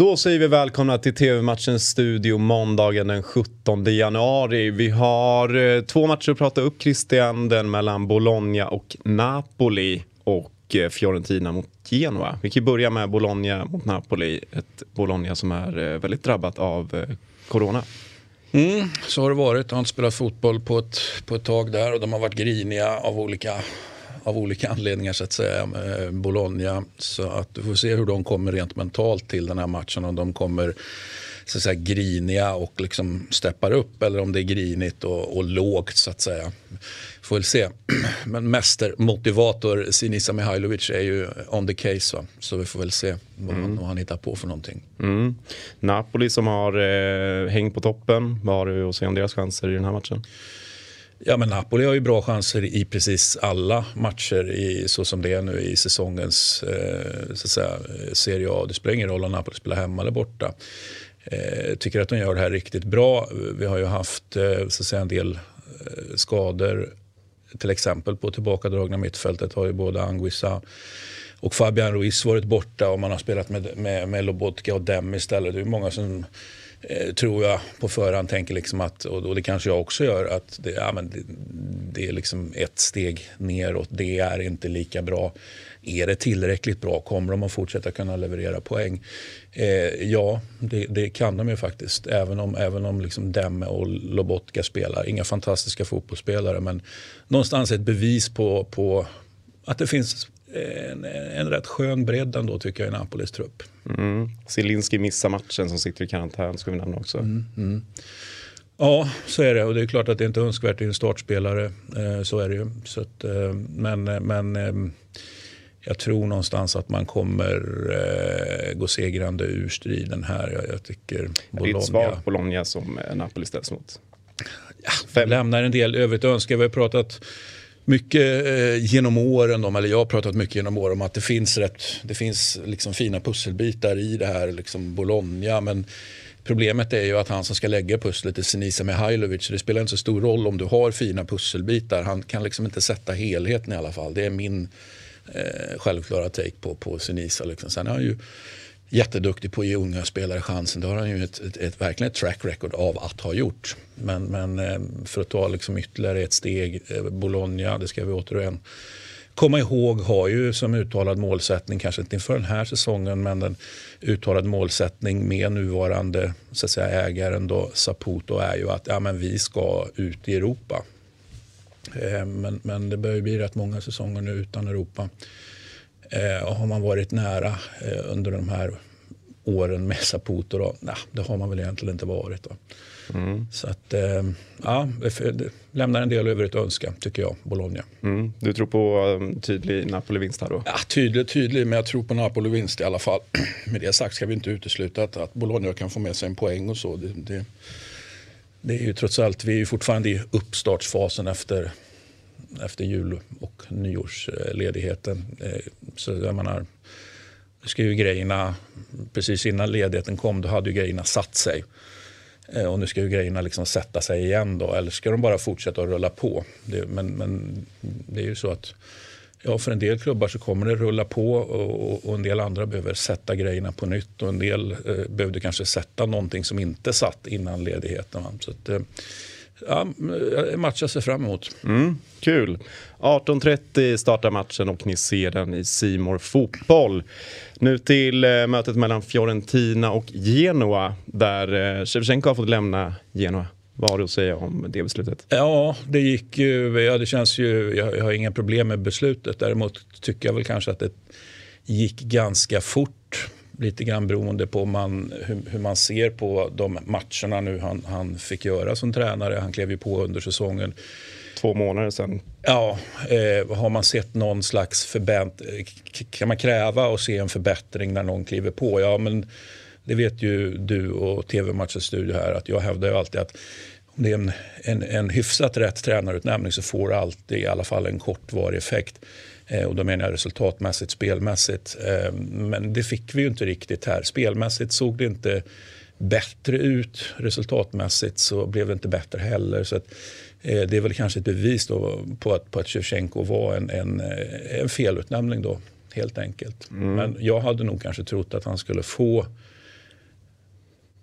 Då säger vi välkomna till TV-matchens studio måndagen den 17 januari. Vi har eh, två matcher att prata upp, Christian. Den mellan Bologna och Napoli och eh, Fiorentina mot Genoa. Vi kan börja med Bologna mot Napoli. Ett Bologna som är eh, väldigt drabbat av corona. Mm, så har det varit. de har inte spelat fotboll på ett, på ett tag där och de har varit griniga av olika av olika anledningar så att säga, Bologna. Så att vi får se hur de kommer rent mentalt till den här matchen. Om de kommer så att säga, griniga och liksom steppar upp eller om det är grinigt och, och lågt så att säga. Får väl se. Men mästermotivator Sinisa Mihailovic är ju on the case va? så vi får väl se vad, mm. han hittar på för någonting. Mm. Napoli som har eh, hängt på toppen, vad har du att säga om deras chanser i den här matchen? Ja, men Napoli har ju bra chanser i precis alla matcher i, så som det är nu i säsongens eh, så att säga, Serie A. Det spelar ingen roll om Napoli spelar hemma eller borta. Eh, tycker att de gör det här riktigt bra. Vi har ju haft eh, så att säga, en del eh, skador. Till exempel på tillbakadragna mittfältet har ju både Anguissa och Fabian Ruiz varit borta och man har spelat med, med, med Lobotka och Dem istället. Det är många som eh, tror jag på förhand tänker liksom att, och det kanske jag också gör, att det, ja, men det, det, är liksom ett steg neråt. Det är inte lika bra. Är det tillräckligt bra? Kommer de att fortsätta kunna leverera poäng? Eh, ja, det, det, kan de ju faktiskt. Även om, även om liksom Demme och Lobotka spelar. Inga fantastiska fotbollsspelare men någonstans ett bevis på, på att det finns en, en rätt skön bredd ändå tycker jag i Napolis trupp. Mm. Zielinski missar matchen som sitter i karantän ska vi nämna också. Mm, mm. Ja, så är det. Och det är klart att det inte är önskvärt i en startspelare. Eh, så är det ju. Så att, eh, men men eh, jag tror någonstans att man kommer eh, gå segrande ur striden här. Jag, jag tycker Bologna... Det är ett svagt Bologna som eh, Napoli ställs mot. Ja, lämnar en del övrigt att önska. Vi har pratat mycket eh, genom åren, om, eller jag har pratat mycket genom åren om att det finns, rätt, det finns liksom fina pusselbitar i det här liksom Bologna. Men problemet är ju att han som ska lägga pusslet är Sinisa Mihailovic. det spelar inte så stor roll om du har fina pusselbitar. Han kan liksom inte sätta helheten i alla fall. Det är min eh, självklara take på, på Sinisa. Liksom. Sen har han ju jätteduktig på att ge unga spelare chansen. Det har han ju ett, ett, ett, verkligen ett track record av att ha gjort. Men, men eh, för att ta liksom ytterligare ett steg, eh, Bologna, det ska vi återigen komma ihåg, har ju som uttalad målsättning, kanske inte inför den här säsongen, men en uttalad målsättning med nuvarande så att säga, ägaren då, Saputo är ju att ja, men vi ska ut i Europa. Eh, men, men det börjar bli rätt många säsonger nu utan Europa. Eh, har man varit nära eh, under de här åren med Saputo? Då? Nej, det har man väl egentligen inte varit. Då. Mm. Så att, eh, ja, det lämnar en del övrigt att önska, tycker jag, Bologna. Mm. Du tror på um, tydlig Napoli-vinst här då? Ja, tydlig, tydlig, men jag tror på Napoli-vinst i alla fall. Med det sagt ska vi inte utesluta att, att Bologna kan få med sig en poäng och så. Det, det, det är ju trots allt, vi är ju fortfarande i uppstartsfasen efter efter jul och nyårsledigheten. Eh, så jag menar, nu ska ju grejerna, precis innan ledigheten kom, då hade ju grejerna satt sig. Eh, och nu ska ju grejerna liksom sätta sig igen då, eller ska de bara fortsätta att rulla på? Det, men, men det är ju så att ja, för en del klubbar så kommer det rulla på och, och en del andra behöver sätta grejerna på nytt och en del eh, behövde kanske sätta någonting som inte satt innan ledigheten. Så att, eh, ja, match jag ser fram emot. Mm, kul. 18.30 startar matchen och ni ser den i Simor Fotboll. Nu till eh, mötet mellan Fiorentina och Genoa där eh, Shevchenko har fått lämna Genoa. Vad har du att säga om det beslutet? Ja, det gick ju, ja, det känns ju, jag, jag har inga problem med beslutet. Däremot tycker jag väl kanske att det gick ganska fort lite grann beroende på man, hur, hur, man ser på de matcherna nu han, han fick göra som tränare. Han klev ju på under säsongen. Två månader sedan. Ja, eh, har man sett någon slags förbättring? Kan man kräva och se en förbättring när någon kliver på? Ja, men det vet ju du och TV-matchens studio här att jag hävdar ju alltid att det är en, en, en hyfsat rätt tränarutnämning så får det alltid i alla fall en kortvarig effekt. Eh, och då menar jag resultatmässigt, spelmässigt. Eh, men det fick vi ju inte riktigt här. Spelmässigt såg det inte bättre ut. Resultatmässigt så blev det inte bättre heller. Så att, eh, det är väl kanske ett bevis på att, på att Shevchenko var en, en, en felutnämning då, helt enkelt. Mm. Men jag hade nog kanske trott att han skulle få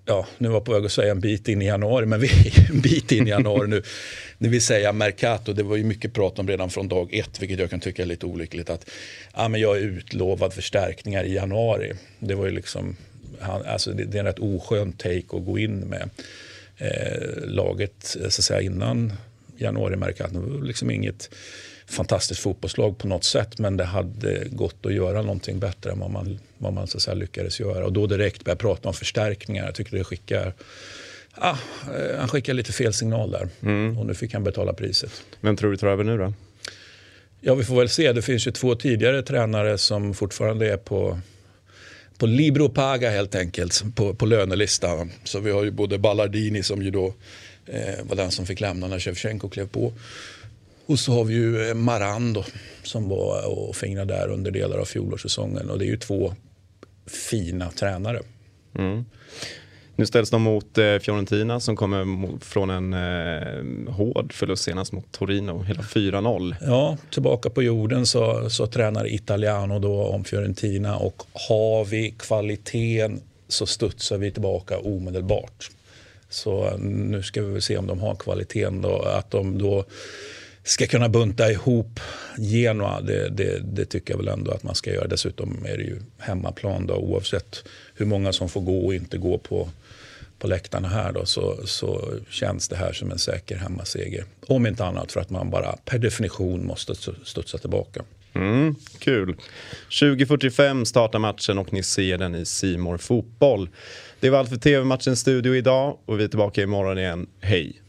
ja, nu var jag på väg att säga en bit in i januari, men vi är en bit in i januari nu. Det vill säga Mercato, det var ju mycket prat om redan från dag ett, vilket jag kan tycka är lite olyckligt. Att ja, men jag är utlovad förstärkningar i januari. Det var ju liksom, alltså det, det är en rätt oskön take att gå in med eh, laget så att säga, innan januari Mercato. Det var liksom inget fantastiskt fotbollslag på något sätt men det hade gått att göra någonting bättre än vad man, vad man så lyckades göra. Och då direkt började prata om förstärkningar. Jag tycker det skickar ah, han skickar lite fel signal där mm. och nu fick han betala priset. Vem tror du tar över nu då? Ja, vi får väl se. Det finns ju två tidigare tränare som fortfarande är på på Libro Paga helt enkelt, på, på lönelistan. Så vi har ju både Ballardini som ju då eh, var den som fick lämna när Shevchenko klev på. Och så har vi ju eh, Maran då, som var och fingrade där under delar av fjolårssäsongen. Och det är ju två fina tränare. Mm. Nu ställs de mot eh, Fiorentina som kommer från en eh, hård förlust senast mot Torino, hela 4-0. Ja, tillbaka på jorden så, så tränar Italiano då om Fiorentina och har vi kvaliteten så studsar vi tillbaka omedelbart. Så nu ska vi väl se om de har kvaliteten då, att de då ska kunna bunta ihop Genoa, det, det, det, tycker jag väl ändå att man ska göra. Dessutom är det ju hemmaplan då, oavsett hur många som får gå och inte gå på, på läktarna här då, så, så känns det här som en säker hemmaseger. Om inte annat för att man bara per definition måste studsa tillbaka. Mm, kul. 20.45 startar matchen och ni ser den i Simor Fotboll. Det var allt för TV-matchens studio idag och vi är tillbaka imorgon igen. Hej!